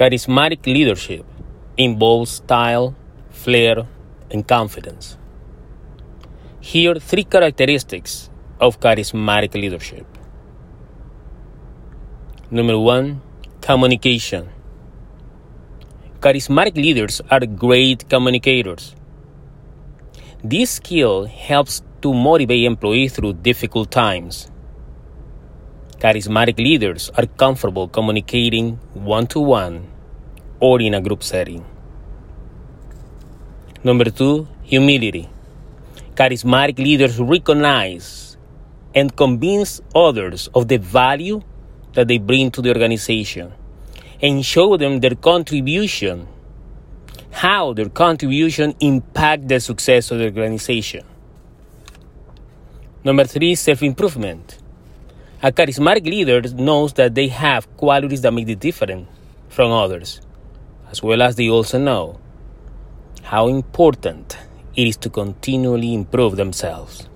Charismatic leadership involves style, flair, and confidence. Here are three characteristics of charismatic leadership. Number one, communication. Charismatic leaders are great communicators. This skill helps to motivate employees through difficult times. Charismatic leaders are comfortable communicating one to one or in a group setting. Number two, humility. Charismatic leaders recognize and convince others of the value that they bring to the organization and show them their contribution, how their contribution impact the success of the organization. Number three, self-improvement. A charismatic leader knows that they have qualities that make them different from others, as well as they also know how important it is to continually improve themselves.